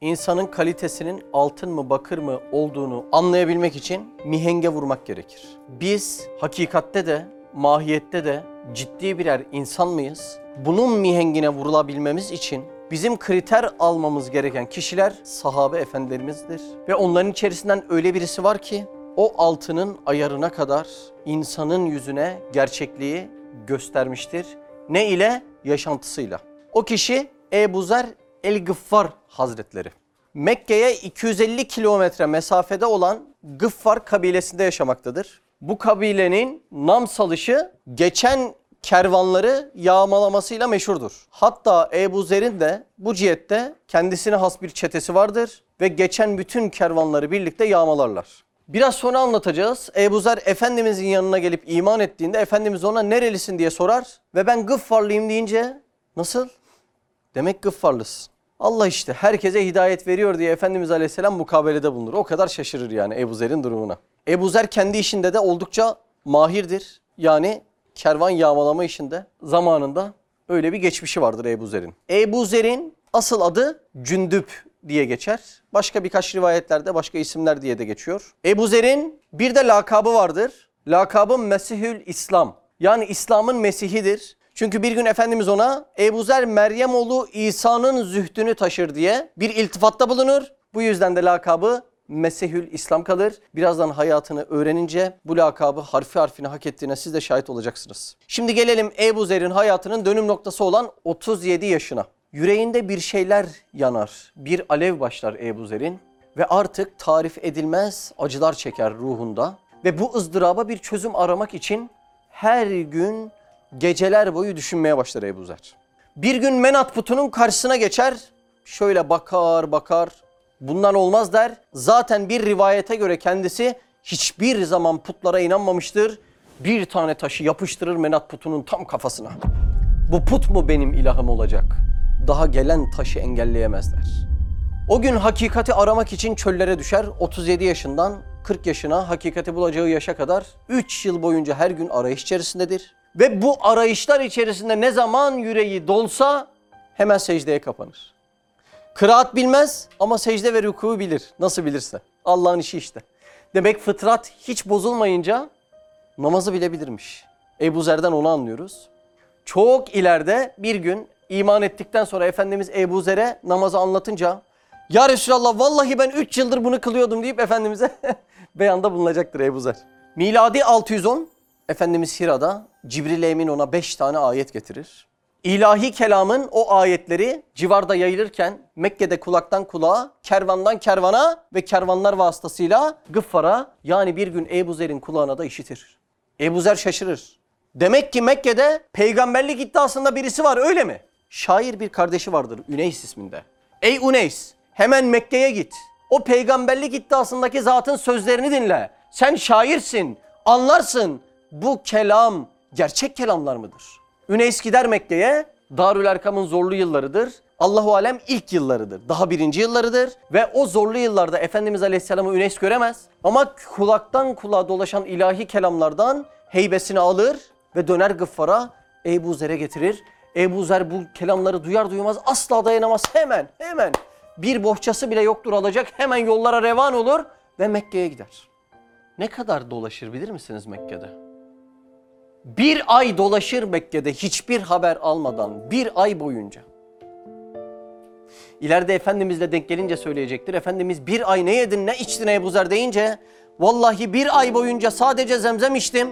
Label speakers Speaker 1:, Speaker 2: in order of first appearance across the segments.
Speaker 1: İnsanın kalitesinin altın mı bakır mı olduğunu anlayabilmek için mihenge vurmak gerekir. Biz hakikatte de mahiyette de ciddi birer insan mıyız? Bunun mihengine vurulabilmemiz için bizim kriter almamız gereken kişiler sahabe efendilerimizdir. Ve onların içerisinden öyle birisi var ki o altının ayarına kadar insanın yüzüne gerçekliği göstermiştir. Ne ile? Yaşantısıyla. O kişi Ebu Zer el-Gıffar Hazretleri. Mekke'ye 250 kilometre mesafede olan Gıffar kabilesinde yaşamaktadır. Bu kabilenin nam salışı geçen kervanları yağmalamasıyla meşhurdur. Hatta Ebu Zer'in de bu cihette kendisine has bir çetesi vardır ve geçen bütün kervanları birlikte yağmalarlar. Biraz sonra anlatacağız. Ebu Zer Efendimizin yanına gelip iman ettiğinde Efendimiz ona nerelisin diye sorar ve ben Gıffarlıyım deyince nasıl? Demek Gıffarlısın. Allah işte herkese hidayet veriyor diye Efendimiz Aleyhisselam mukabelede bulunur. O kadar şaşırır yani Ebu Zer'in durumuna. Ebu Zer kendi işinde de oldukça mahirdir. Yani kervan yağmalama işinde zamanında öyle bir geçmişi vardır Ebu Zer'in. Ebu Zer'in asıl adı Cündüp diye geçer. Başka birkaç rivayetlerde başka isimler diye de geçiyor. Ebu Zer'in bir de lakabı vardır. Lakabı Mesihül İslam. Yani İslam'ın Mesihidir. Çünkü bir gün Efendimiz ona Ebu Zer Meryem oğlu İsa'nın zühdünü taşır diye bir iltifatta bulunur. Bu yüzden de lakabı Mesihül İslam kalır. Birazdan hayatını öğrenince bu lakabı harfi harfine hak ettiğine siz de şahit olacaksınız. Şimdi gelelim Ebu Zer'in hayatının dönüm noktası olan 37 yaşına. Yüreğinde bir şeyler yanar, bir alev başlar Ebu Zer'in ve artık tarif edilmez acılar çeker ruhunda. Ve bu ızdıraba bir çözüm aramak için her gün geceler boyu düşünmeye başlar Ebu Zer. Bir gün Menat putunun karşısına geçer, şöyle bakar bakar, bundan olmaz der. Zaten bir rivayete göre kendisi hiçbir zaman putlara inanmamıştır. Bir tane taşı yapıştırır Menat putunun tam kafasına. Bu put mu benim ilahım olacak? Daha gelen taşı engelleyemezler. O gün hakikati aramak için çöllere düşer. 37 yaşından 40 yaşına hakikati bulacağı yaşa kadar 3 yıl boyunca her gün arayış içerisindedir. Ve bu arayışlar içerisinde ne zaman yüreği dolsa hemen secdeye kapanır. Kıraat bilmez ama secde ve rükû bilir. Nasıl bilirse. Allah'ın işi işte. Demek fıtrat hiç bozulmayınca namazı bilebilirmiş. Ebu Zer'den onu anlıyoruz. Çok ileride bir gün iman ettikten sonra Efendimiz Ebu Zer'e namazı anlatınca Ya Resulallah vallahi ben 3 yıldır bunu kılıyordum deyip Efendimiz'e beyanda bulunacaktır Ebu Zer. Miladi 610 Efendimiz Hira'da Cibril Emin ona 5 tane ayet getirir. İlahi kelamın o ayetleri civarda yayılırken Mekke'de kulaktan kulağa, kervandan kervana ve kervanlar vasıtasıyla Gıffar'a yani bir gün Ebu Zer'in kulağına da işitir. Ebu Zer şaşırır. Demek ki Mekke'de peygamberlik iddiasında birisi var öyle mi? Şair bir kardeşi vardır Üneys isminde. Ey Üneys hemen Mekke'ye git. O peygamberlik iddiasındaki zatın sözlerini dinle. Sen şairsin, anlarsın. Bu kelam gerçek kelamlar mıdır? Üneys gider Mekke'ye. Darül Erkam'ın zorlu yıllarıdır. Allahu alem ilk yıllarıdır. Daha birinci yıllarıdır. Ve o zorlu yıllarda Efendimiz Aleyhisselam'ı Üneys göremez. Ama kulaktan kulağa dolaşan ilahi kelamlardan heybesini alır ve döner Gıffar'a Ebu Zer'e getirir. Ebu Zer bu kelamları duyar duymaz asla dayanamaz. Hemen hemen bir bohçası bile yoktur alacak. Hemen yollara revan olur ve Mekke'ye gider. Ne kadar dolaşır bilir misiniz Mekke'de? Bir ay dolaşır Mekke'de hiçbir haber almadan bir ay boyunca. İleride Efendimizle denk gelince söyleyecektir. Efendimiz bir ay ne yedin ne içtin Ebu Zer deyince vallahi bir ay boyunca sadece zemzem içtim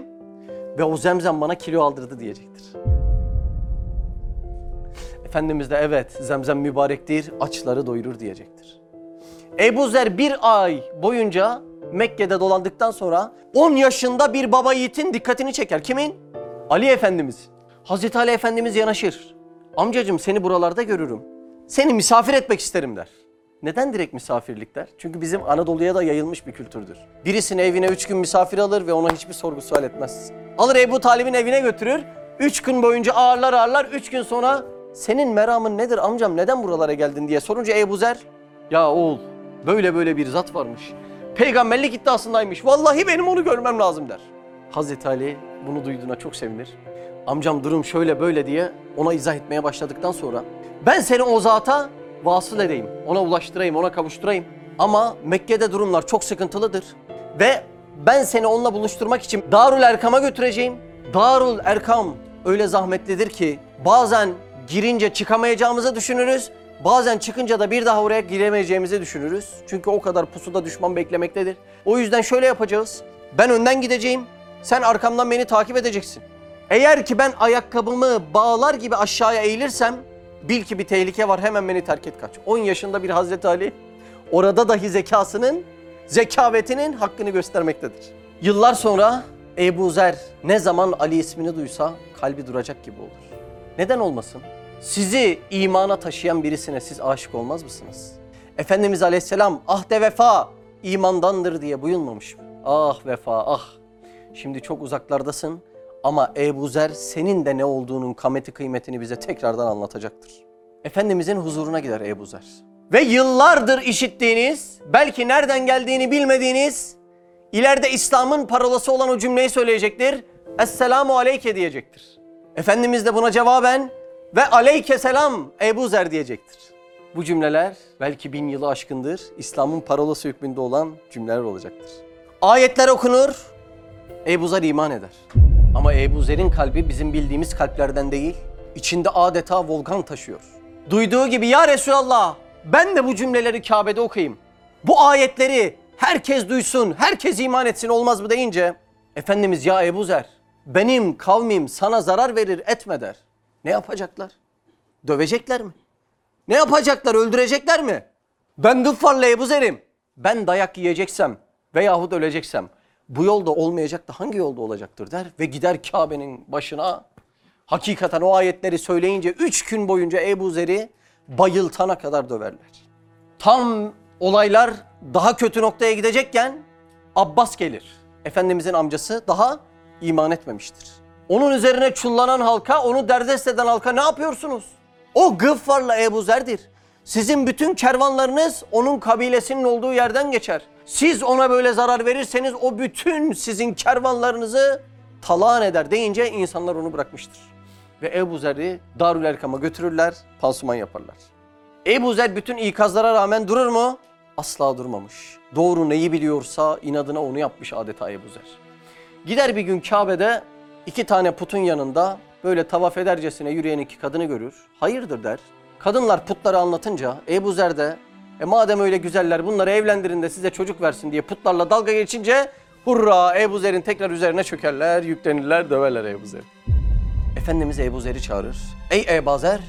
Speaker 1: ve o zemzem bana kilo aldırdı diyecektir. Efendimiz de evet zemzem mübarektir açları doyurur diyecektir. Ebu Zer bir ay boyunca Mekke'de dolandıktan sonra 10 yaşında bir baba yiğitin dikkatini çeker. Kimin? Ali Efendimiz. Hazreti Ali Efendimiz yanaşır. Amcacım seni buralarda görürüm. Seni misafir etmek isterim der. Neden direkt misafirlik der? Çünkü bizim Anadolu'ya da yayılmış bir kültürdür. Birisini evine üç gün misafir alır ve ona hiçbir sorgu sual etmez. Alır Ebu Talib'in evine götürür. Üç gün boyunca ağırlar ağırlar. Üç gün sonra senin meramın nedir amcam neden buralara geldin diye sorunca Ebu Zer ya oğul böyle böyle bir zat varmış. Peygamberlik iddiasındaymış. Vallahi benim onu görmem lazım der. Hazreti Ali bunu duyduğuna çok sevinir. Amcam durum şöyle böyle diye ona izah etmeye başladıktan sonra ben seni o zata vasıl edeyim, ona ulaştırayım, ona kavuşturayım. Ama Mekke'de durumlar çok sıkıntılıdır. Ve ben seni onunla buluşturmak için Darul Erkam'a götüreceğim. Darul Erkam öyle zahmetlidir ki bazen girince çıkamayacağımızı düşünürüz. Bazen çıkınca da bir daha oraya giremeyeceğimizi düşünürüz. Çünkü o kadar pusuda düşman beklemektedir. O yüzden şöyle yapacağız. Ben önden gideceğim. Sen arkamdan beni takip edeceksin. Eğer ki ben ayakkabımı bağlar gibi aşağıya eğilirsem bil ki bir tehlike var hemen beni terk et kaç. 10 yaşında bir Hazreti Ali orada dahi zekasının, zekavetinin hakkını göstermektedir. Yıllar sonra Ebu Zer ne zaman Ali ismini duysa kalbi duracak gibi olur. Neden olmasın? Sizi imana taşıyan birisine siz aşık olmaz mısınız? Efendimiz Aleyhisselam ahde vefa imandandır diye buyurmamış mı? Ah vefa ah. Şimdi çok uzaklardasın ama Ebu Zer senin de ne olduğunun kameti kıymetini bize tekrardan anlatacaktır. Efendimizin huzuruna gider Ebu Zer. Ve yıllardır işittiğiniz, belki nereden geldiğini bilmediğiniz, ileride İslam'ın parolası olan o cümleyi söyleyecektir. Esselamu aleyke diyecektir. Efendimiz de buna cevaben ve aleyke selam Ebu Zer diyecektir. Bu cümleler belki bin yılı aşkındır. İslam'ın parolası hükmünde olan cümleler olacaktır. Ayetler okunur, Ebu Zer iman eder. Ama Ebu Zer'in kalbi bizim bildiğimiz kalplerden değil, içinde adeta volkan taşıyor. Duyduğu gibi ya Resulallah ben de bu cümleleri Kabe'de okuyayım. Bu ayetleri herkes duysun, herkes iman etsin olmaz mı deyince Efendimiz ya Ebu Zer benim kavmim sana zarar verir etme der. Ne yapacaklar? Dövecekler mi? Ne yapacaklar? Öldürecekler mi? Ben Gıffar'la Ebu Zer'im. Ben dayak yiyeceksem veyahut öleceksem bu yolda olmayacak da hangi yolda olacaktır der ve gider Kabe'nin başına hakikaten o ayetleri söyleyince üç gün boyunca Ebu Zer'i bayıltana kadar döverler. Tam olaylar daha kötü noktaya gidecekken Abbas gelir. Efendimizin amcası daha iman etmemiştir. Onun üzerine çullanan halka, onu derdest eden halka ne yapıyorsunuz? O Gıffar'la Ebu Zer'dir. Sizin bütün kervanlarınız onun kabilesinin olduğu yerden geçer. Siz ona böyle zarar verirseniz o bütün sizin kervanlarınızı talan eder deyince insanlar onu bırakmıştır. Ve Ebu Zer'i Darül Erkam'a götürürler, pansuman yaparlar. Ebu Zer bütün ikazlara rağmen durur mu? Asla durmamış. Doğru neyi biliyorsa inadına onu yapmış adeta Ebu Zer. Gider bir gün Kabe'de iki tane putun yanında böyle tavaf edercesine yürüyen iki kadını görür. Hayırdır der. Kadınlar putları anlatınca Ebu Zer de e madem öyle güzeller bunları evlendirin de size çocuk versin diye putlarla dalga geçince hurra Ebu Zer'in tekrar üzerine çökerler, yüklenirler, döverler Ebu Zer'i. Efendimiz Ebu Zer'i çağırır. Ey Ebu Zer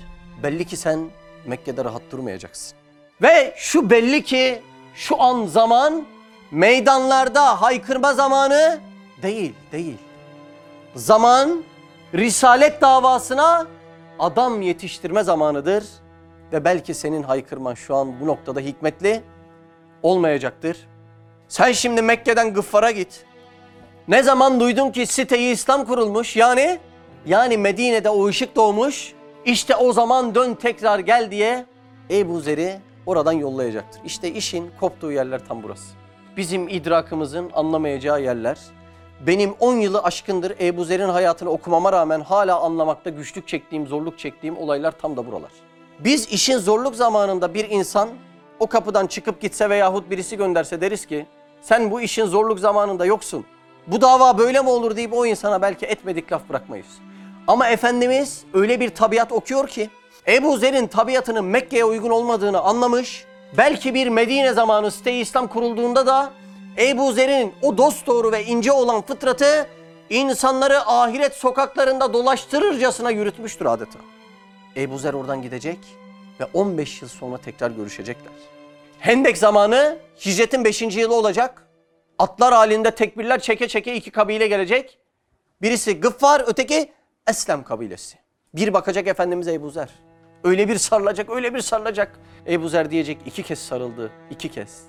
Speaker 1: belli ki sen Mekke'de rahat durmayacaksın. Ve şu belli ki şu an zaman meydanlarda haykırma zamanı değil, değil. Zaman risalet davasına adam yetiştirme zamanıdır. Ve belki senin haykırman şu an bu noktada hikmetli olmayacaktır. Sen şimdi Mekke'den Gıffar'a git. Ne zaman duydun ki siteyi İslam kurulmuş yani yani Medine'de o ışık doğmuş. İşte o zaman dön tekrar gel diye Ebu Zer'i oradan yollayacaktır. İşte işin koptuğu yerler tam burası. Bizim idrakımızın anlamayacağı yerler. Benim 10 yılı aşkındır Ebu Zer'in hayatını okumama rağmen hala anlamakta güçlük çektiğim, zorluk çektiğim olaylar tam da buralar. Biz işin zorluk zamanında bir insan o kapıdan çıkıp gitse veyahut birisi gönderse deriz ki sen bu işin zorluk zamanında yoksun. Bu dava böyle mi olur deyip o insana belki etmedik laf bırakmayız. Ama Efendimiz öyle bir tabiat okuyor ki Ebu Zer'in tabiatının Mekke'ye uygun olmadığını anlamış. Belki bir Medine zamanı site İslam kurulduğunda da Ebu Zer'in o dosdoğru ve ince olan fıtratı insanları ahiret sokaklarında dolaştırırcasına yürütmüştür adeta. Ebu Zer oradan gidecek ve 15 yıl sonra tekrar görüşecekler. Hendek zamanı hicretin 5. yılı olacak. Atlar halinde tekbirler çeke çeke iki kabile gelecek. Birisi Gıffar, öteki Eslem kabilesi. Bir bakacak Efendimiz Ebu Zer. Öyle bir sarılacak, öyle bir sarılacak. Ebu Zer diyecek iki kez sarıldı, iki kez.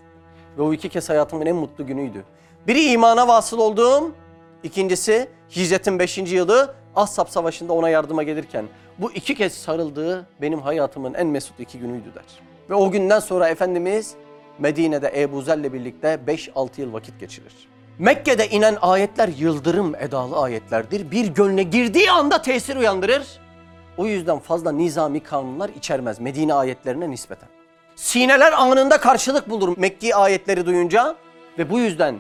Speaker 1: Ve o iki kez hayatımın en mutlu günüydü. Biri imana vasıl olduğum, ikincisi hicretin 5. yılı Ashab Savaşı'nda ona yardıma gelirken. Bu iki kez sarıldığı benim hayatımın en mesut iki günüydü der. Ve o günden sonra Efendimiz Medine'de Ebu Zer'le birlikte 5-6 yıl vakit geçirir. Mekke'de inen ayetler yıldırım edalı ayetlerdir. Bir gönle girdiği anda tesir uyandırır. O yüzden fazla nizami kanunlar içermez Medine ayetlerine nispeten. Sineler anında karşılık bulur Mekki ayetleri duyunca ve bu yüzden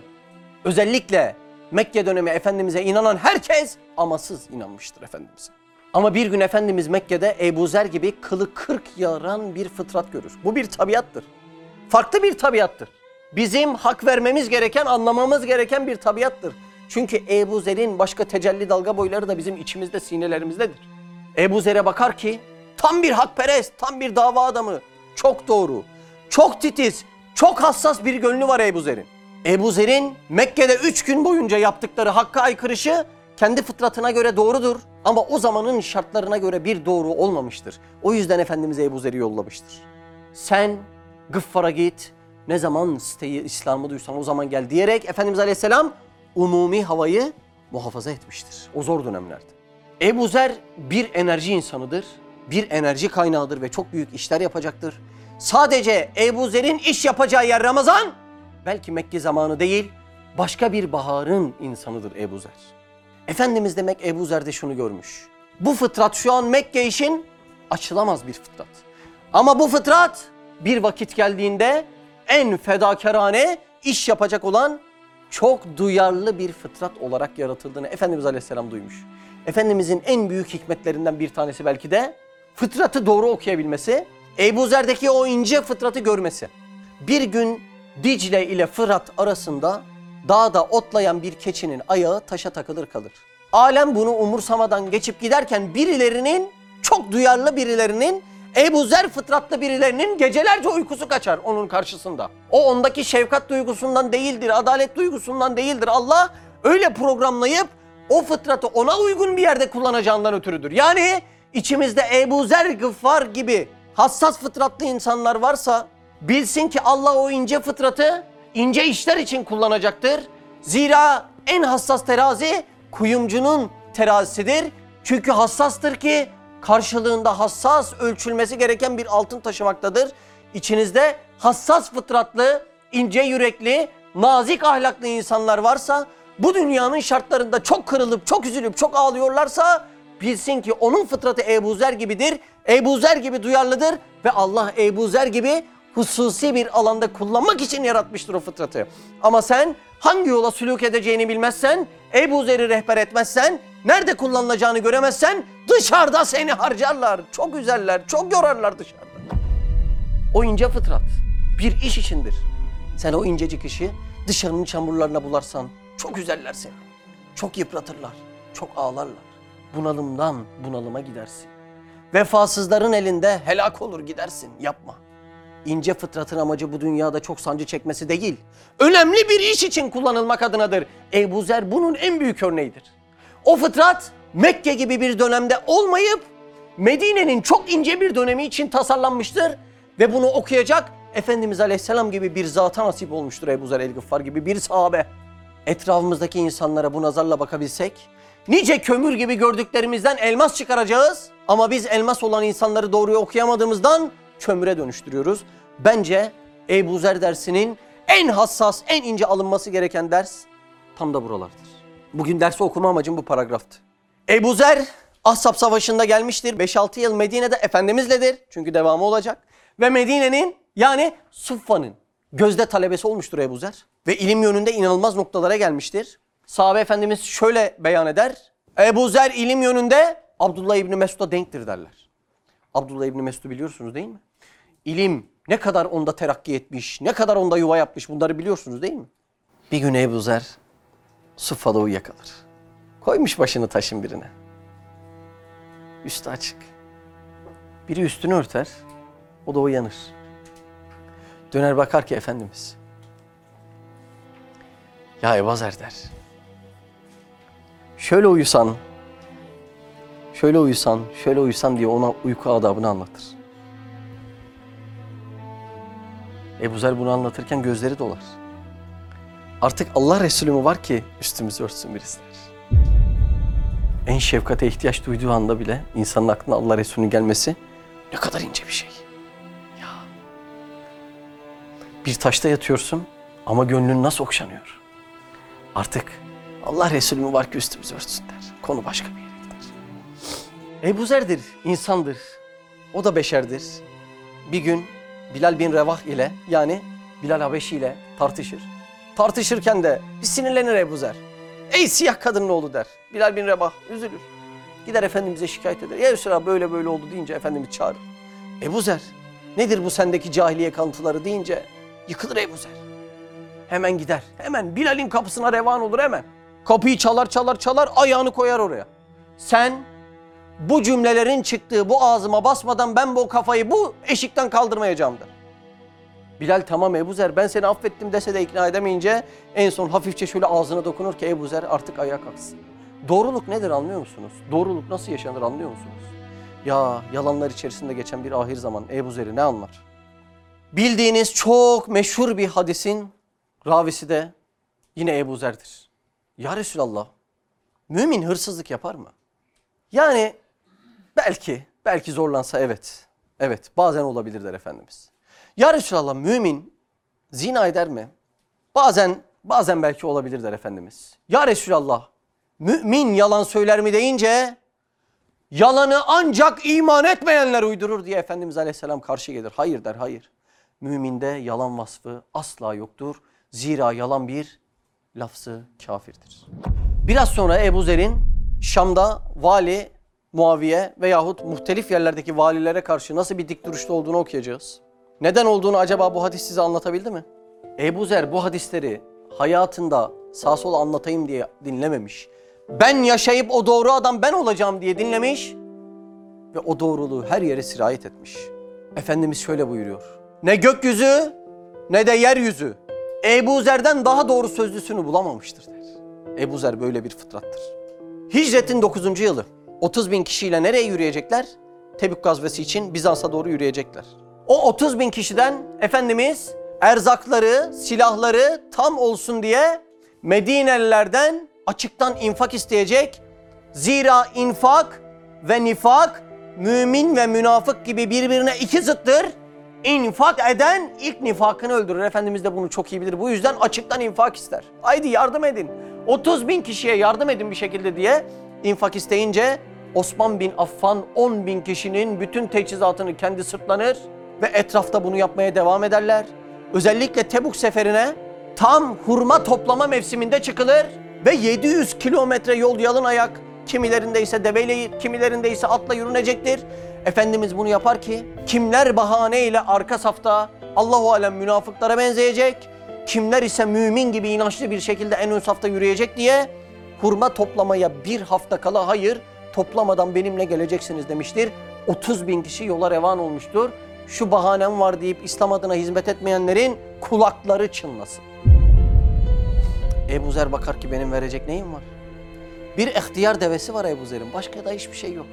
Speaker 1: özellikle Mekke dönemi Efendimiz'e inanan herkes amasız inanmıştır Efendimiz'e. Ama bir gün Efendimiz Mekke'de Ebu Zer gibi kılı kırk yaran bir fıtrat görür. Bu bir tabiattır. Farklı bir tabiattır. Bizim hak vermemiz gereken, anlamamız gereken bir tabiattır. Çünkü Ebu Zer'in başka tecelli dalga boyları da bizim içimizde, sinelerimizdedir. Ebu Zer'e bakar ki tam bir hakperest, tam bir dava adamı. Çok doğru, çok titiz, çok hassas bir gönlü var Ebu Zer'in. Ebu Zer'in Mekke'de üç gün boyunca yaptıkları hakka aykırışı kendi fıtratına göre doğrudur. Ama o zamanın şartlarına göre bir doğru olmamıştır. O yüzden Efendimiz Ebu Zer'i yollamıştır. Sen Gıffar'a git, ne zaman siteyi İslam'ı duysan o zaman gel diyerek Efendimiz Aleyhisselam umumi havayı muhafaza etmiştir. O zor dönemlerde. Ebu Zer bir enerji insanıdır, bir enerji kaynağıdır ve çok büyük işler yapacaktır. Sadece Ebu Zer'in iş yapacağı yer Ramazan, belki Mekke zamanı değil, başka bir baharın insanıdır Ebu Zer. Efendimiz demek Ebu Zer'de şunu görmüş. Bu fıtrat şu an Mekke için açılamaz bir fıtrat. Ama bu fıtrat bir vakit geldiğinde en fedakarane iş yapacak olan çok duyarlı bir fıtrat olarak yaratıldığını Efendimiz Aleyhisselam duymuş. Efendimizin en büyük hikmetlerinden bir tanesi belki de fıtratı doğru okuyabilmesi, Ebu Zer'deki o ince fıtratı görmesi. Bir gün Dicle ile Fırat arasında dağda otlayan bir keçinin ayağı taşa takılır kalır. Alem bunu umursamadan geçip giderken birilerinin, çok duyarlı birilerinin, Ebu Zer fıtratlı birilerinin gecelerce uykusu kaçar onun karşısında. O ondaki şefkat duygusundan değildir, adalet duygusundan değildir. Allah öyle programlayıp o fıtratı ona uygun bir yerde kullanacağından ötürüdür. Yani içimizde Ebu Zer Gıffar gibi hassas fıtratlı insanlar varsa bilsin ki Allah o ince fıtratı ince işler için kullanacaktır. Zira en hassas terazi kuyumcunun terazisidir. Çünkü hassastır ki karşılığında hassas ölçülmesi gereken bir altın taşımaktadır. İçinizde hassas fıtratlı, ince yürekli, nazik ahlaklı insanlar varsa bu dünyanın şartlarında çok kırılıp, çok üzülüp, çok ağlıyorlarsa bilsin ki onun fıtratı Ebu Zer gibidir. Ebu Zer gibi duyarlıdır ve Allah Ebu Zer gibi hususi bir alanda kullanmak için yaratmıştır o fıtratı. Ama sen hangi yola sülük edeceğini bilmezsen, Ebu Zer'i rehber etmezsen, nerede kullanılacağını göremezsen dışarıda seni harcarlar. Çok üzerler, çok yorarlar dışarıda. O ince fıtrat bir iş içindir. Sen o incecik işi dışarının çamurlarına bularsan çok üzerler seni. Çok yıpratırlar, çok ağlarlar. Bunalımdan bunalıma gidersin. Vefasızların elinde helak olur gidersin. Yapma. İnce fıtratın amacı bu dünyada çok sancı çekmesi değil. Önemli bir iş için kullanılmak adınadır. Ebu Zer bunun en büyük örneğidir. O fıtrat Mekke gibi bir dönemde olmayıp Medine'nin çok ince bir dönemi için tasarlanmıştır. Ve bunu okuyacak Efendimiz Aleyhisselam gibi bir zata nasip olmuştur Ebu Zer el-Gıffar gibi bir sahabe. Etrafımızdaki insanlara bu nazarla bakabilsek, nice kömür gibi gördüklerimizden elmas çıkaracağız. Ama biz elmas olan insanları doğruyu okuyamadığımızdan kömüre dönüştürüyoruz. Bence Ebu Zer dersinin en hassas, en ince alınması gereken ders tam da buralardır. Bugün dersi okuma amacım bu paragraftı. Ebu Zer Ahzab Savaşı'nda gelmiştir. 5-6 yıl Medine'de Efendimizledir. Çünkü devamı olacak. Ve Medine'nin yani Suffa'nın gözde talebesi olmuştur Ebu Zer. Ve ilim yönünde inanılmaz noktalara gelmiştir. Sahabe Efendimiz şöyle beyan eder. Ebu Zer ilim yönünde Abdullah İbni Mesud'a denktir derler. Abdullah İbni Mesud'u biliyorsunuz değil mi? İlim ne kadar onda terakki etmiş, ne kadar onda yuva yapmış bunları biliyorsunuz değil mi? Bir gün Ebu Zer Suffa'da uyuyakalır. Koymuş başını taşın birine. Üstü açık. Biri üstünü örter, o da uyanır. Döner bakar ki Efendimiz. Ya Ebu Zer der. Şöyle uyusan, şöyle uyusan, şöyle uyusan diye ona uyku adabını anlatır. Ebu Zer bunu anlatırken gözleri dolar. Artık Allah Resulü mü var ki üstümüzü örtsün birisi. En şefkate ihtiyaç duyduğu anda bile insanın aklına Allah Resulü'nün gelmesi ne kadar ince bir şey. Ya. Bir taşta yatıyorsun ama gönlün nasıl okşanıyor. Artık Allah Resulü mü var ki üstümüzü örtsün der. Konu başka bir yere gider. Ebu Zer'dir, insandır. O da beşerdir. Bir gün Bilal bin Revah ile yani Bilal Habeşi ile tartışır. Tartışırken de bir sinirlenir Ebu Zer. Ey siyah kadının oğlu der. Bilal bin Rebah üzülür. Gider Efendimiz'e şikayet eder. Ya Resulallah böyle böyle oldu deyince Efendimiz çağırır. Ebu Zer nedir bu sendeki cahiliye kanıtları deyince yıkılır Ebu Zer. Hemen gider. Hemen Bilal'in kapısına revan olur hemen. Kapıyı çalar çalar çalar ayağını koyar oraya. Sen bu cümlelerin çıktığı bu ağzıma basmadan ben bu kafayı bu eşikten kaldırmayacağım der. Bilal tamam Ebu Zer ben seni affettim dese de ikna edemeyince en son hafifçe şöyle ağzına dokunur ki Ebu Zer artık ayağa kalksın. Doğruluk nedir anlıyor musunuz? Doğruluk nasıl yaşanır anlıyor musunuz? Ya yalanlar içerisinde geçen bir ahir zaman Ebu Zer'i ne anlar? Bildiğiniz çok meşhur bir hadisin ravisi de yine Ebu Zer'dir. Ya Resulallah mümin hırsızlık yapar mı? Yani belki, belki zorlansa evet. Evet bazen olabilir der Efendimiz. Ya Resulallah mümin zina eder mi? Bazen, bazen belki olabilir der Efendimiz. Ya Resulallah mümin yalan söyler mi deyince yalanı ancak iman etmeyenler uydurur diye Efendimiz Aleyhisselam karşı gelir. Hayır der hayır. Müminde yalan vasfı asla yoktur. Zira yalan bir lafzı kafirdir. Biraz sonra Ebu Zer'in Şam'da vali Muaviye veyahut muhtelif yerlerdeki valilere karşı nasıl bir dik duruşta olduğunu okuyacağız. Neden olduğunu acaba bu hadis size anlatabildi mi? Ebu Zer bu hadisleri hayatında sağ sola anlatayım diye dinlememiş. Ben yaşayıp o doğru adam ben olacağım diye dinlemiş ve o doğruluğu her yere sirayet etmiş. Efendimiz şöyle buyuruyor. Ne gökyüzü ne de yeryüzü Ebu Zer'den daha doğru sözlüsünü bulamamıştır der. Ebu Zer böyle bir fıtrattır. Hicretin 9. yılı 30 bin kişiyle nereye yürüyecekler? Tebük gazvesi için Bizans'a doğru yürüyecekler. O 30 bin kişiden Efendimiz erzakları, silahları tam olsun diye Medinelilerden açıktan infak isteyecek. Zira infak ve nifak mümin ve münafık gibi birbirine iki zıttır. İnfak eden ilk nifakını öldürür. Efendimiz de bunu çok iyi bilir. Bu yüzden açıktan infak ister. Haydi yardım edin. 30 bin kişiye yardım edin bir şekilde diye infak isteyince Osman bin Affan 10 bin kişinin bütün teçhizatını kendi sırtlanır ve etrafta bunu yapmaya devam ederler. Özellikle Tebuk seferine tam hurma toplama mevsiminde çıkılır ve 700 kilometre yol yalın ayak kimilerinde ise deveyle kimilerinde ise atla yürünecektir. Efendimiz bunu yapar ki kimler bahaneyle arka safta Allahu alem münafıklara benzeyecek, kimler ise mümin gibi inançlı bir şekilde en ön safta yürüyecek diye hurma toplamaya bir hafta kala hayır toplamadan benimle geleceksiniz demiştir. 30 bin kişi yola revan olmuştur. Şu bahanem var deyip İslam adına hizmet etmeyenlerin kulakları çınlasın. Ebu Zer bakar ki benim verecek neyim var? Bir ihtiyar devesi var Ebu Zer'in. Başka da hiçbir şey yok.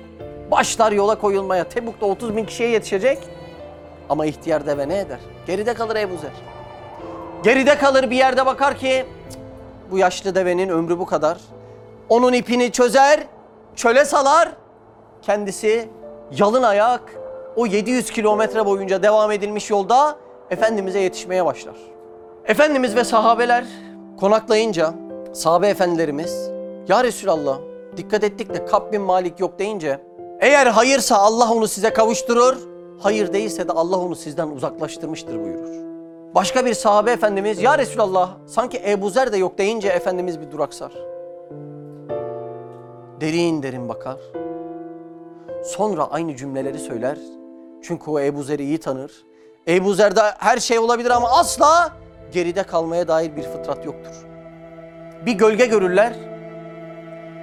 Speaker 1: Başlar yola koyulmaya. Tebuk'ta 30 bin kişiye yetişecek. Ama ihtiyar deve ne eder? Geride kalır Ebu Zer. Geride kalır bir yerde bakar ki "Cık, bu yaşlı devenin ömrü bu kadar. Onun ipini çözer, çöle salar. Kendisi yalın ayak o 700 kilometre boyunca devam edilmiş yolda Efendimiz'e yetişmeye başlar. Efendimiz ve sahabeler konaklayınca sahabe efendilerimiz ya Resulallah dikkat ettik de Kab bin Malik yok deyince eğer hayırsa Allah onu size kavuşturur, hayır değilse de Allah onu sizden uzaklaştırmıştır buyurur. Başka bir sahabe efendimiz ya Resulallah sanki Ebu Zer de yok deyince Efendimiz bir duraksar. Derin derin bakar. Sonra aynı cümleleri söyler. Çünkü o Ebu Zer'i iyi tanır. Ebu Zer'de her şey olabilir ama asla geride kalmaya dair bir fıtrat yoktur. Bir gölge görürler.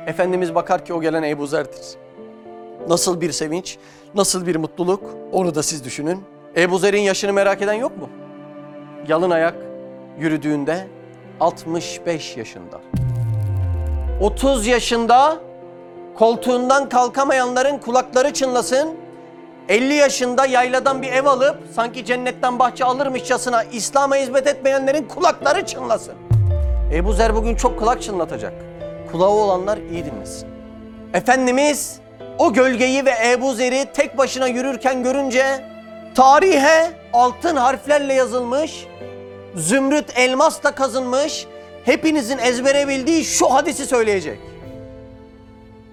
Speaker 1: Efendimiz bakar ki o gelen Ebu Zer'dir. Nasıl bir sevinç, nasıl bir mutluluk onu da siz düşünün. Ebu Zer'in yaşını merak eden yok mu? Yalın ayak yürüdüğünde 65 yaşında. 30 yaşında koltuğundan kalkamayanların kulakları çınlasın. 50 yaşında yayladan bir ev alıp sanki cennetten bahçe alırmışçasına İslam'a hizmet etmeyenlerin kulakları çınlasın. Ebu Zer bugün çok kulak çınlatacak. Kulağı olanlar iyi dinlesin. Efendimiz o gölgeyi ve Ebu Zer'i tek başına yürürken görünce tarihe altın harflerle yazılmış, zümrüt elmasla kazınmış, hepinizin ezbere bildiği şu hadisi söyleyecek.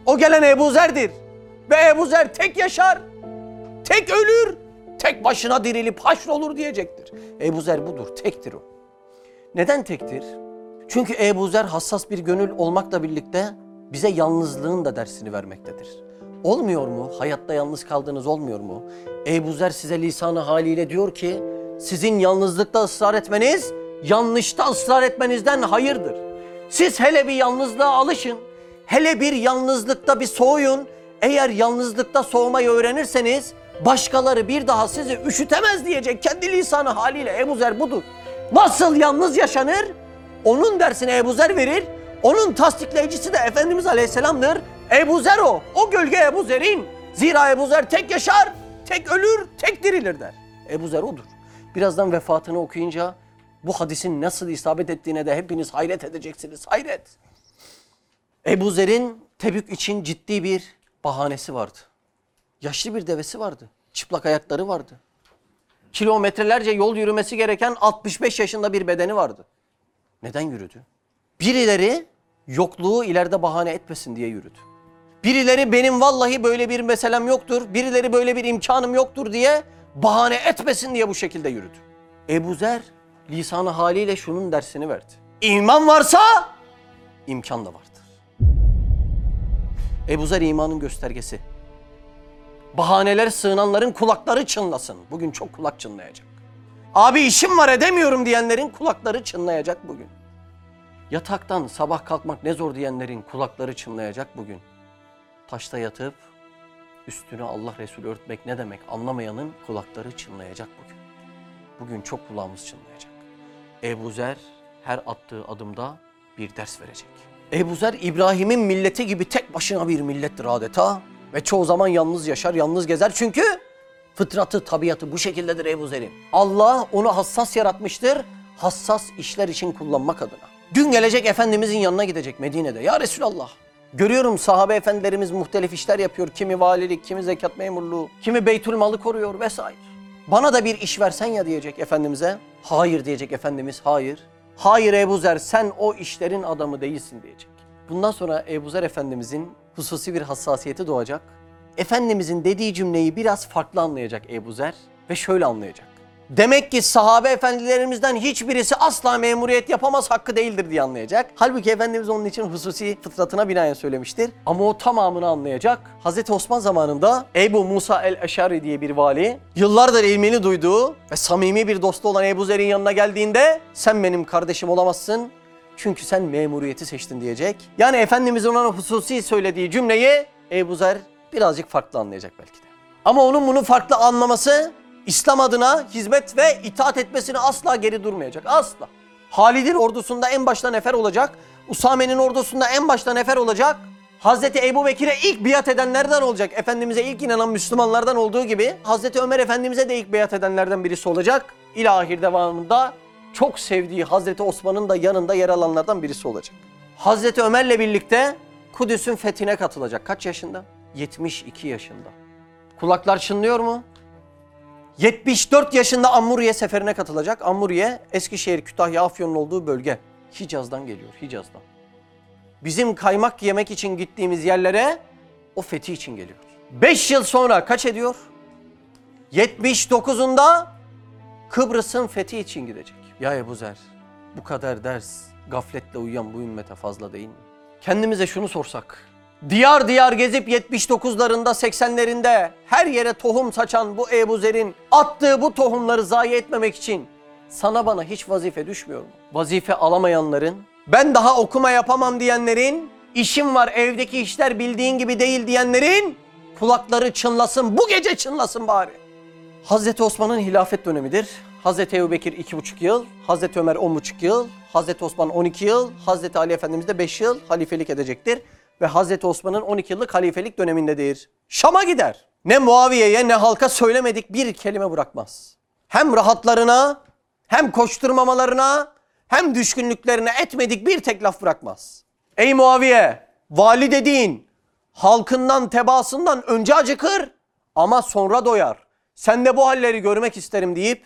Speaker 1: O gelen Ebu Zer'dir. Ve Ebu Zer tek yaşar, tek ölür, Tek başına dirilip haşrolur diyecektir. Ebu Zer budur, tektir o. Neden tektir? Çünkü Ebu Zer hassas bir gönül olmakla birlikte bize yalnızlığın da dersini vermektedir. Olmuyor mu? Hayatta yalnız kaldığınız olmuyor mu? Ebu Zer size lisanı haliyle diyor ki sizin yalnızlıkta ısrar etmeniz yanlışta ısrar etmenizden hayırdır. Siz hele bir yalnızlığa alışın. Hele bir yalnızlıkta bir soğuyun. Eğer yalnızlıkta soğumayı öğrenirseniz başkaları bir daha sizi üşütemez diyecek. Kendi lisanı haliyle Ebu Zer budur. Nasıl yalnız yaşanır? Onun dersine Ebu Zer verir. Onun tasdikleyicisi de Efendimiz Aleyhisselam'dır. Ebu Zer o. O gölge Ebu Zer'in. Zira Ebu Zer tek yaşar, tek ölür, tek dirilir der. Ebu Zer odur. Birazdan vefatını okuyunca bu hadisin nasıl isabet ettiğine de hepiniz hayret edeceksiniz. Hayret. Ebu Zer'in Tebük için ciddi bir bahanesi vardı. Yaşlı bir devesi vardı. Çıplak ayakları vardı. Kilometrelerce yol yürümesi gereken 65 yaşında bir bedeni vardı. Neden yürüdü? Birileri yokluğu ileride bahane etmesin diye yürüdü. Birileri benim vallahi böyle bir meselem yoktur, birileri böyle bir imkanım yoktur diye bahane etmesin diye bu şekilde yürüdü. Ebu Zer lisanı haliyle şunun dersini verdi. İman varsa imkan da vardır. Ebu Zer imanın göstergesi. Bahaneler sığınanların kulakları çınlasın. Bugün çok kulak çınlayacak. Abi işim var edemiyorum diyenlerin kulakları çınlayacak bugün. Yataktan sabah kalkmak ne zor diyenlerin kulakları çınlayacak bugün. Taşta yatıp üstüne Allah Resulü örtmek ne demek anlamayanın kulakları çınlayacak bugün. Bugün çok kulağımız çınlayacak. Ebu Zer her attığı adımda bir ders verecek. Ebu Zer İbrahim'in milleti gibi tek başına bir millettir adeta. Ve çoğu zaman yalnız yaşar, yalnız gezer. Çünkü fıtratı, tabiatı bu şekildedir Ebu Zer'in. Allah onu hassas yaratmıştır. Hassas işler için kullanmak adına. Gün gelecek Efendimizin yanına gidecek Medine'de. Ya Resulallah. Görüyorum sahabe efendilerimiz muhtelif işler yapıyor. Kimi valilik, kimi zekat memurluğu, kimi beytül malı koruyor vesaire. Bana da bir iş versen ya diyecek Efendimiz'e. Hayır diyecek Efendimiz, hayır. Hayır Ebu Zer sen o işlerin adamı değilsin diyecek. Bundan sonra Ebu Zer Efendimizin hususi bir hassasiyeti doğacak. Efendimizin dediği cümleyi biraz farklı anlayacak Ebu Zer ve şöyle anlayacak. Demek ki sahabe efendilerimizden hiçbirisi asla memuriyet yapamaz hakkı değildir diye anlayacak. Halbuki Efendimiz onun için hususi fıtratına binaen söylemiştir. Ama o tamamını anlayacak. Hazreti Osman zamanında Ebu Musa el-Eşari diye bir vali yıllardır ilmini duyduğu ve samimi bir dostu olan Ebu Zer'in yanına geldiğinde sen benim kardeşim olamazsın çünkü sen memuriyeti seçtin diyecek. Yani Efendimizin ona hususi söylediği cümleyi Ebu Zer birazcık farklı anlayacak belki de. Ama onun bunu farklı anlaması İslam adına hizmet ve itaat etmesini asla geri durmayacak. Asla. Halid'in ordusunda en başta nefer olacak. Usame'nin ordusunda en başta nefer olacak. Hazreti Ebu Bekir'e ilk biat edenlerden olacak. Efendimiz'e ilk inanan Müslümanlardan olduğu gibi Hazreti Ömer Efendimiz'e de ilk biat edenlerden birisi olacak. İlahir devamında çok sevdiği Hazreti Osman'ın da yanında yer alanlardan birisi olacak. Hazreti Ömer'le birlikte Kudüs'ün fethine katılacak. Kaç yaşında? 72 yaşında. Kulaklar çınlıyor mu? 74 yaşında Ammuriye seferine katılacak. Ammuriye Eskişehir, Kütahya, Afyon'un olduğu bölge. Hicaz'dan geliyor, Hicaz'dan. Bizim kaymak yemek için gittiğimiz yerlere o fethi için geliyor. 5 yıl sonra kaç ediyor? 79'unda Kıbrıs'ın fethi için gidecek. Ya Ebu Zer, bu kadar ders gafletle uyuyan bu ümmete fazla değil mi? Kendimize şunu sorsak. Diyar diyar gezip 79'larında 80'lerinde her yere tohum saçan bu Ebu Zer'in attığı bu tohumları zayi etmemek için sana bana hiç vazife düşmüyor mu? Vazife alamayanların, ben daha okuma yapamam diyenlerin, işim var evdeki işler bildiğin gibi değil diyenlerin kulakları çınlasın, bu gece çınlasın bari. Hazreti Osman'ın hilafet dönemidir. Hazreti Ebubekir iki buçuk yıl, Hazreti Ömer on buçuk yıl, Hazreti Osman 12 yıl, Hazreti Ali Efendimiz de 5 yıl halifelik edecektir. Ve Hazreti Osman'ın 12 yıllık halifelik dönemindedir. Şam'a gider. Ne Muaviye'ye ne halka söylemedik bir kelime bırakmaz. Hem rahatlarına, hem koşturmamalarına, hem düşkünlüklerine etmedik bir tek laf bırakmaz. Ey Muaviye, vali dediğin halkından, tebaasından önce acıkır ama sonra doyar. Sen de bu halleri görmek isterim deyip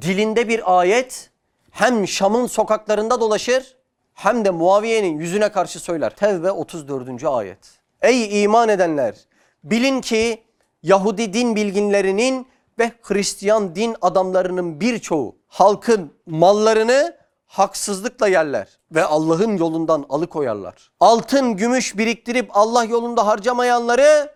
Speaker 1: dilinde bir ayet hem Şam'ın sokaklarında dolaşır hem de Muaviye'nin yüzüne karşı söyler. Tevbe 34. ayet. Ey iman edenler! Bilin ki Yahudi din bilginlerinin ve Hristiyan din adamlarının birçoğu halkın mallarını haksızlıkla yerler ve Allah'ın yolundan alıkoyarlar. Altın, gümüş biriktirip Allah yolunda harcamayanları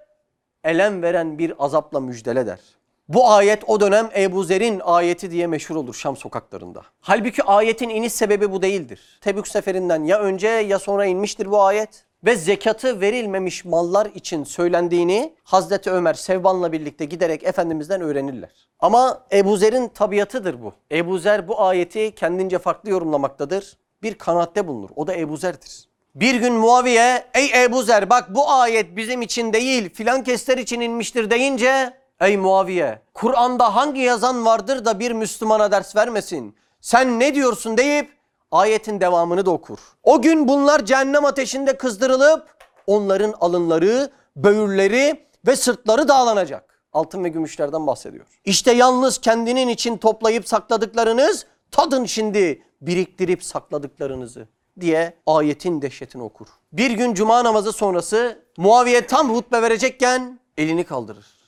Speaker 1: elem veren bir azapla müjdele der. Bu ayet o dönem Ebu Zer'in ayeti diye meşhur olur Şam sokaklarında. Halbuki ayetin iniş sebebi bu değildir. Tebük seferinden ya önce ya sonra inmiştir bu ayet. Ve zekatı verilmemiş mallar için söylendiğini Hazreti Ömer Sevban'la birlikte giderek Efendimiz'den öğrenirler. Ama Ebu Zer'in tabiatıdır bu. Ebu Zer bu ayeti kendince farklı yorumlamaktadır. Bir kanaatte bulunur. O da Ebu Zer'dir. Bir gün Muaviye ey Ebu Zer bak bu ayet bizim için değil filan kesler için inmiştir deyince ey Muaviye Kur'an'da hangi yazan vardır da bir Müslümana ders vermesin? Sen ne diyorsun deyip ayetin devamını da okur. O gün bunlar cehennem ateşinde kızdırılıp onların alınları, böğürleri ve sırtları dağlanacak. Altın ve gümüşlerden bahsediyor. İşte yalnız kendinin için toplayıp sakladıklarınız tadın şimdi biriktirip sakladıklarınızı diye ayetin dehşetini okur. Bir gün cuma namazı sonrası Muaviye tam hutbe verecekken elini kaldırır.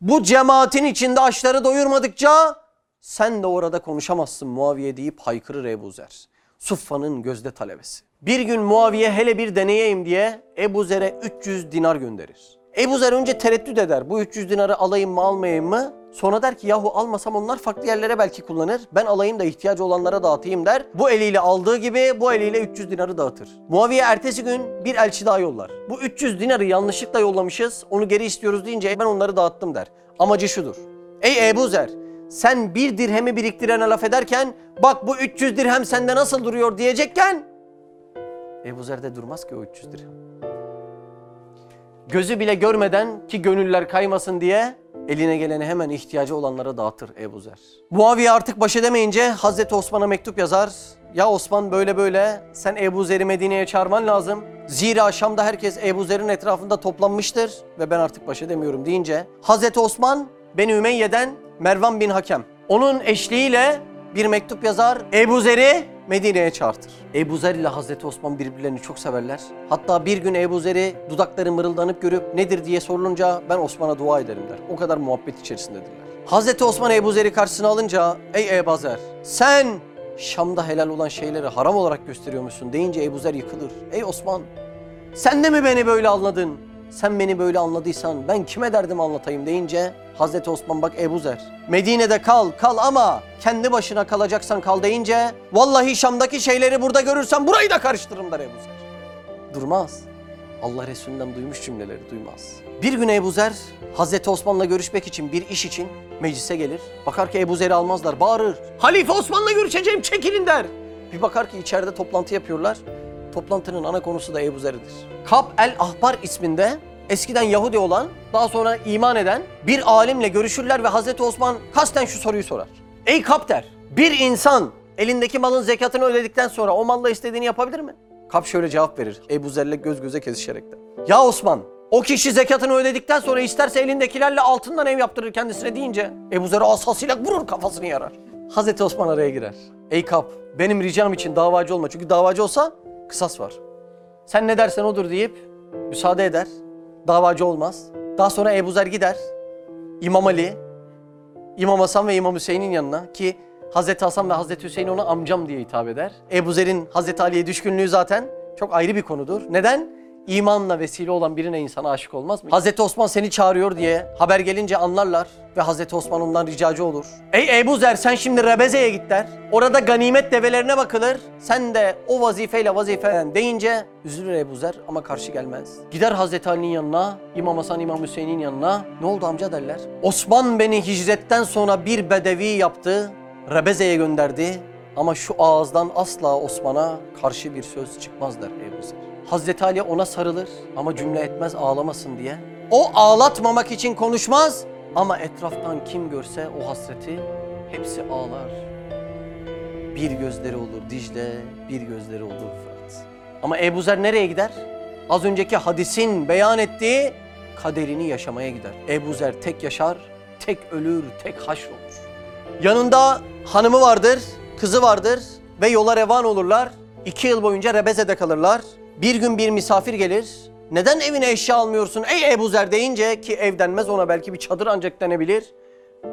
Speaker 1: Bu cemaatin içinde açları doyurmadıkça sen de orada konuşamazsın Muaviye deyip haykırır Ebu Zer. Suffa'nın gözde talebesi. Bir gün Muaviye hele bir deneyeyim diye Ebu Zer'e 300 dinar gönderir. Ebu Zer önce tereddüt eder. Bu 300 dinarı alayım mı almayayım mı? Sonra der ki yahu almasam onlar farklı yerlere belki kullanır. Ben alayım da ihtiyacı olanlara dağıtayım der. Bu eliyle aldığı gibi bu eliyle 300 dinarı dağıtır. Muaviye ertesi gün bir elçi daha yollar. Bu 300 dinarı yanlışlıkla yollamışız. Onu geri istiyoruz deyince ben onları dağıttım der. Amacı şudur. Ey Ebu Zer sen bir dirhemi biriktirene laf ederken bak bu 300 dirhem sende nasıl duruyor diyecekken Ebu Zer de durmaz ki o 300 dirhem. Gözü bile görmeden ki gönüller kaymasın diye eline geleni hemen ihtiyacı olanlara dağıtır Ebu Zer. Muaviye artık baş edemeyince Hazreti Osman'a mektup yazar. Ya Osman böyle böyle sen Ebu Zer'i Medine'ye çağırman lazım. Zira Şam'da herkes Ebu Zer'in etrafında toplanmıştır ve ben artık baş edemiyorum deyince Hazreti Osman Beni Ümeyye'den Mervan bin Hakem. Onun eşliğiyle bir mektup yazar. Ebu Zer'i Medine'ye çağırtır. Ebu Zer ile Hazreti Osman birbirlerini çok severler. Hatta bir gün Ebu Zer'i dudakları mırıldanıp görüp nedir diye sorulunca ben Osman'a dua ederim der. O kadar muhabbet içerisindedirler. Hazreti Osman Ebu Zer'i karşısına alınca ey Ebu Zer sen Şam'da helal olan şeyleri haram olarak gösteriyormuşsun deyince Ebu Zer yıkılır. Ey Osman sen de mi beni böyle anladın? Sen beni böyle anladıysan ben kime derdim anlatayım deyince Hazreti Osman bak Ebu Zer Medine'de kal kal ama kendi başına kalacaksan kal deyince vallahi Şam'daki şeyleri burada görürsem burayı da karıştırırım der Ebu Zer. Durmaz. Allah Resulü'nden duymuş cümleleri duymaz. Bir gün Ebu Zer Hazreti Osman'la görüşmek için bir iş için meclise gelir. Bakar ki Ebu Zer'i almazlar bağırır. Halife Osman'la görüşeceğim çekilin der. Bir bakar ki içeride toplantı yapıyorlar. Toplantının ana konusu da Ebu Zer'idir. Kab el Ahbar isminde eskiden Yahudi olan, daha sonra iman eden bir alimle görüşürler ve Hazreti Osman kasten şu soruyu sorar. Ey Kap der, bir insan elindeki malın zekatını ödedikten sonra o malla istediğini yapabilir mi? Kap şöyle cevap verir Ebu Zer'le göz göze kesişerekten. Ya Osman, o kişi zekatını ödedikten sonra isterse elindekilerle altından ev yaptırır kendisine deyince Ebu Zer asasıyla vurur kafasını yarar. Hazreti Osman araya girer. Ey Kap, benim ricam için davacı olma. Çünkü davacı olsa kısas var. Sen ne dersen odur deyip müsaade eder. Davacı olmaz. Daha sonra Ebu Zer gider. İmam Ali, İmam Hasan ve İmam Hüseyin'in yanına ki Hazreti Hasan ve Hazreti Hüseyin ona amcam diye hitap eder. Ebu Zer'in Hazreti Ali'ye düşkünlüğü zaten çok ayrı bir konudur. Neden? İmanla vesile olan birine insan aşık olmaz mı? Hazreti Osman seni çağırıyor diye haber gelince anlarlar ve Hazreti Osman ondan ricacı olur. Ey Ebu Zer sen şimdi Rebeze'ye git der. Orada ganimet develerine bakılır. Sen de o vazifeyle vazifelen deyince üzülür Ebu Zer ama karşı gelmez. Gider Hazreti Ali'nin yanına, İmam Hasan, İmam Hüseyin'in yanına. Ne oldu amca derler. Osman beni hicretten sonra bir bedevi yaptı. Rebeze'ye gönderdi. Ama şu ağızdan asla Osman'a karşı bir söz çıkmaz der Ebu Zer. Hazreti Ali ona sarılır ama cümle etmez ağlamasın diye. O ağlatmamak için konuşmaz ama etraftan kim görse o hasreti hepsi ağlar. Bir gözleri olur Dicle, bir gözleri olur Fırat. Ama Ebu Zer nereye gider? Az önceki hadisin beyan ettiği kaderini yaşamaya gider. Ebu Zer tek yaşar, tek ölür, tek haşrolur. Yanında hanımı vardır, kızı vardır ve yola revan olurlar. İki yıl boyunca Rebeze'de kalırlar. Bir gün bir misafir gelir. Neden evine eşya almıyorsun ey Ebu Zer deyince ki ev denmez ona belki bir çadır ancak denebilir.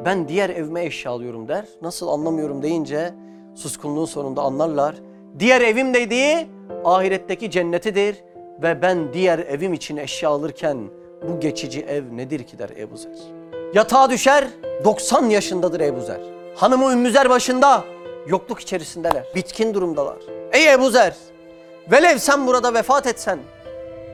Speaker 1: Ben diğer evime eşya alıyorum der. Nasıl anlamıyorum deyince suskunluğun sonunda anlarlar. Diğer evim dediği ahiretteki cennetidir ve ben diğer evim için eşya alırken bu geçici ev nedir ki der Ebu Zer. Yatağa düşer 90 yaşındadır Ebu Zer. Hanımı Ümmü başında yokluk içerisindeler. Bitkin durumdalar. Ey Ebu Zer velev sen burada vefat etsen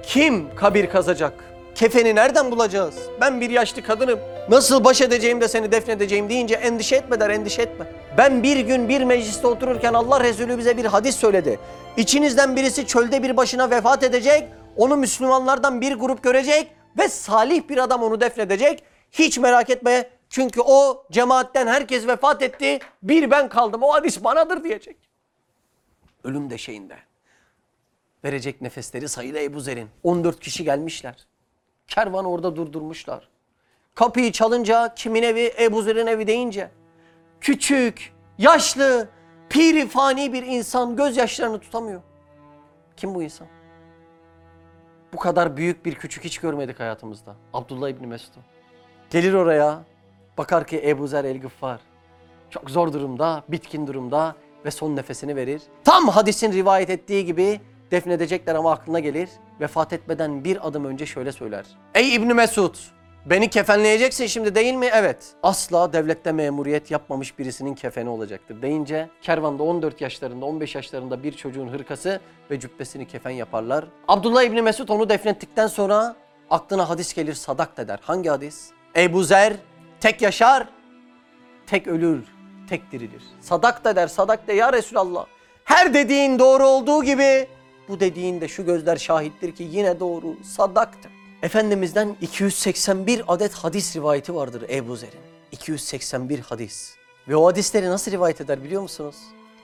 Speaker 1: kim kabir kazacak? Kefeni nereden bulacağız? Ben bir yaşlı kadınım. Nasıl baş edeceğim de seni defnedeceğim deyince endişe etme der, endişe etme. Ben bir gün bir mecliste otururken Allah Resulü bize bir hadis söyledi. İçinizden birisi çölde bir başına vefat edecek, onu Müslümanlardan bir grup görecek ve salih bir adam onu defnedecek. Hiç merak etme çünkü o cemaatten herkes vefat etti, bir ben kaldım. O hadis banadır diyecek. Ölüm deşeğinde verecek nefesleri sayılı Ebu Zer'in. 14 kişi gelmişler. Kervan orada durdurmuşlar. Kapıyı çalınca kimin evi? Ebu Zer'in evi deyince. Küçük, yaşlı, piri fani bir insan gözyaşlarını tutamıyor. Kim bu insan? Bu kadar büyük bir küçük hiç görmedik hayatımızda. Abdullah İbni Mesud. Gelir oraya, bakar ki Ebu Zer el Gıffar. Çok zor durumda, bitkin durumda ve son nefesini verir. Tam hadisin rivayet ettiği gibi defnedecekler ama aklına gelir. Vefat etmeden bir adım önce şöyle söyler. Ey İbni Mesud, beni kefenleyeceksin şimdi değil mi? Evet. Asla devlette memuriyet yapmamış birisinin kefeni olacaktır deyince kervanda 14 yaşlarında 15 yaşlarında bir çocuğun hırkası ve cübbesini kefen yaparlar. Abdullah İbni Mesud onu defnettikten sonra aklına hadis gelir sadak der. Hangi hadis? Ebu Zer tek yaşar, tek ölür, tek dirilir. Sadak da der, sadak de ya Resulallah. Her dediğin doğru olduğu gibi bu dediğin de şu gözler şahittir ki yine doğru, sadaktır. Efendimizden 281 adet hadis rivayeti vardır Ebu Zer'in. 281 hadis. Ve o hadisleri nasıl rivayet eder biliyor musunuz?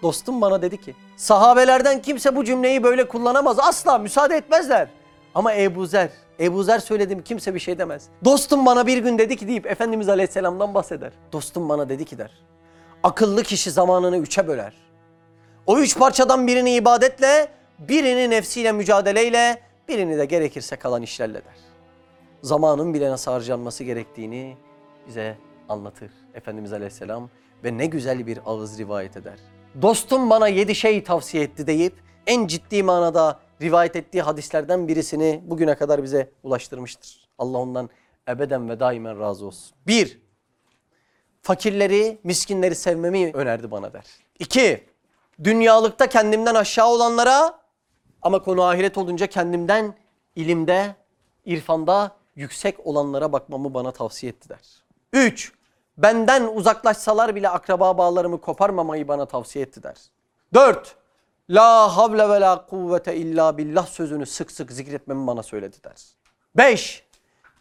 Speaker 1: Dostum bana dedi ki, sahabelerden kimse bu cümleyi böyle kullanamaz, asla müsaade etmezler. Ama Ebu Zer, Ebu Zer söyledim kimse bir şey demez. Dostum bana bir gün dedi ki deyip Efendimiz Aleyhisselam'dan bahseder. Dostum bana dedi ki der. Akıllı kişi zamanını üçe böler. O üç parçadan birini ibadetle, birini nefsiyle mücadeleyle, birini de gerekirse kalan işlerle der. Zamanın bile nasıl harcanması gerektiğini bize anlatır Efendimiz Aleyhisselam ve ne güzel bir ağız rivayet eder. Dostum bana yedi şey tavsiye etti deyip en ciddi manada rivayet ettiği hadislerden birisini bugüne kadar bize ulaştırmıştır. Allah ondan ebeden ve daimen razı olsun. Bir, fakirleri, miskinleri sevmemi önerdi bana der. İki, dünyalıkta kendimden aşağı olanlara ama konu ahiret olunca kendimden ilimde, irfanda yüksek olanlara bakmamı bana tavsiye etti der. Üç, benden uzaklaşsalar bile akraba bağlarımı koparmamayı bana tavsiye etti der. Dört, la havle ve la kuvvete illa billah sözünü sık sık zikretmemi bana söyledi der. Beş,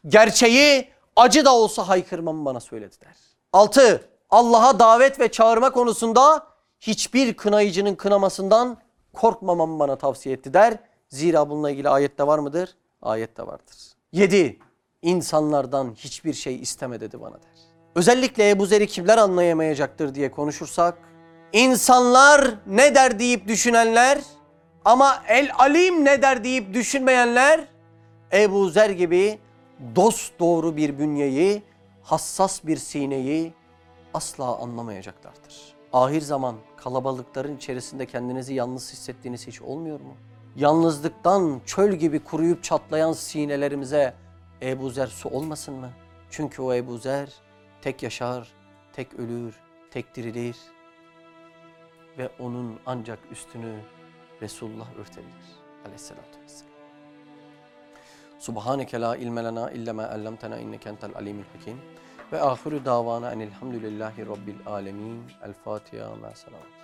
Speaker 1: gerçeği acı da olsa haykırmamı bana söyledi der. Altı, Allah'a davet ve çağırma konusunda hiçbir kınayıcının kınamasından korkmamamı bana tavsiye etti der. Zira bununla ilgili ayette var mıdır? Ayette vardır. Yedi, insanlardan hiçbir şey isteme dedi bana der. Özellikle Ebu Zer'i kimler anlayamayacaktır diye konuşursak, insanlar ne der deyip düşünenler ama el alim ne der deyip düşünmeyenler Ebu Zer gibi dost doğru bir bünyeyi, hassas bir sineyi asla anlamayacaklardır. Ahir zaman kalabalıkların içerisinde kendinizi yalnız hissettiğiniz hiç olmuyor mu? Yalnızlıktan çöl gibi kuruyup çatlayan sinelerimize Ebu Zer su olmasın mı? Çünkü o Ebu Zer tek yaşar, tek ölür, tek dirilir ve onun ancak üstünü Resulullah örtebilir aleyhissalatü vesselam. Subhaneke la ilme lena illa ma allamtena inneke entel alimul hakim. Ve ahiru davana enelhamdülillahi rabbil alemin. El Fatiha ma selamet.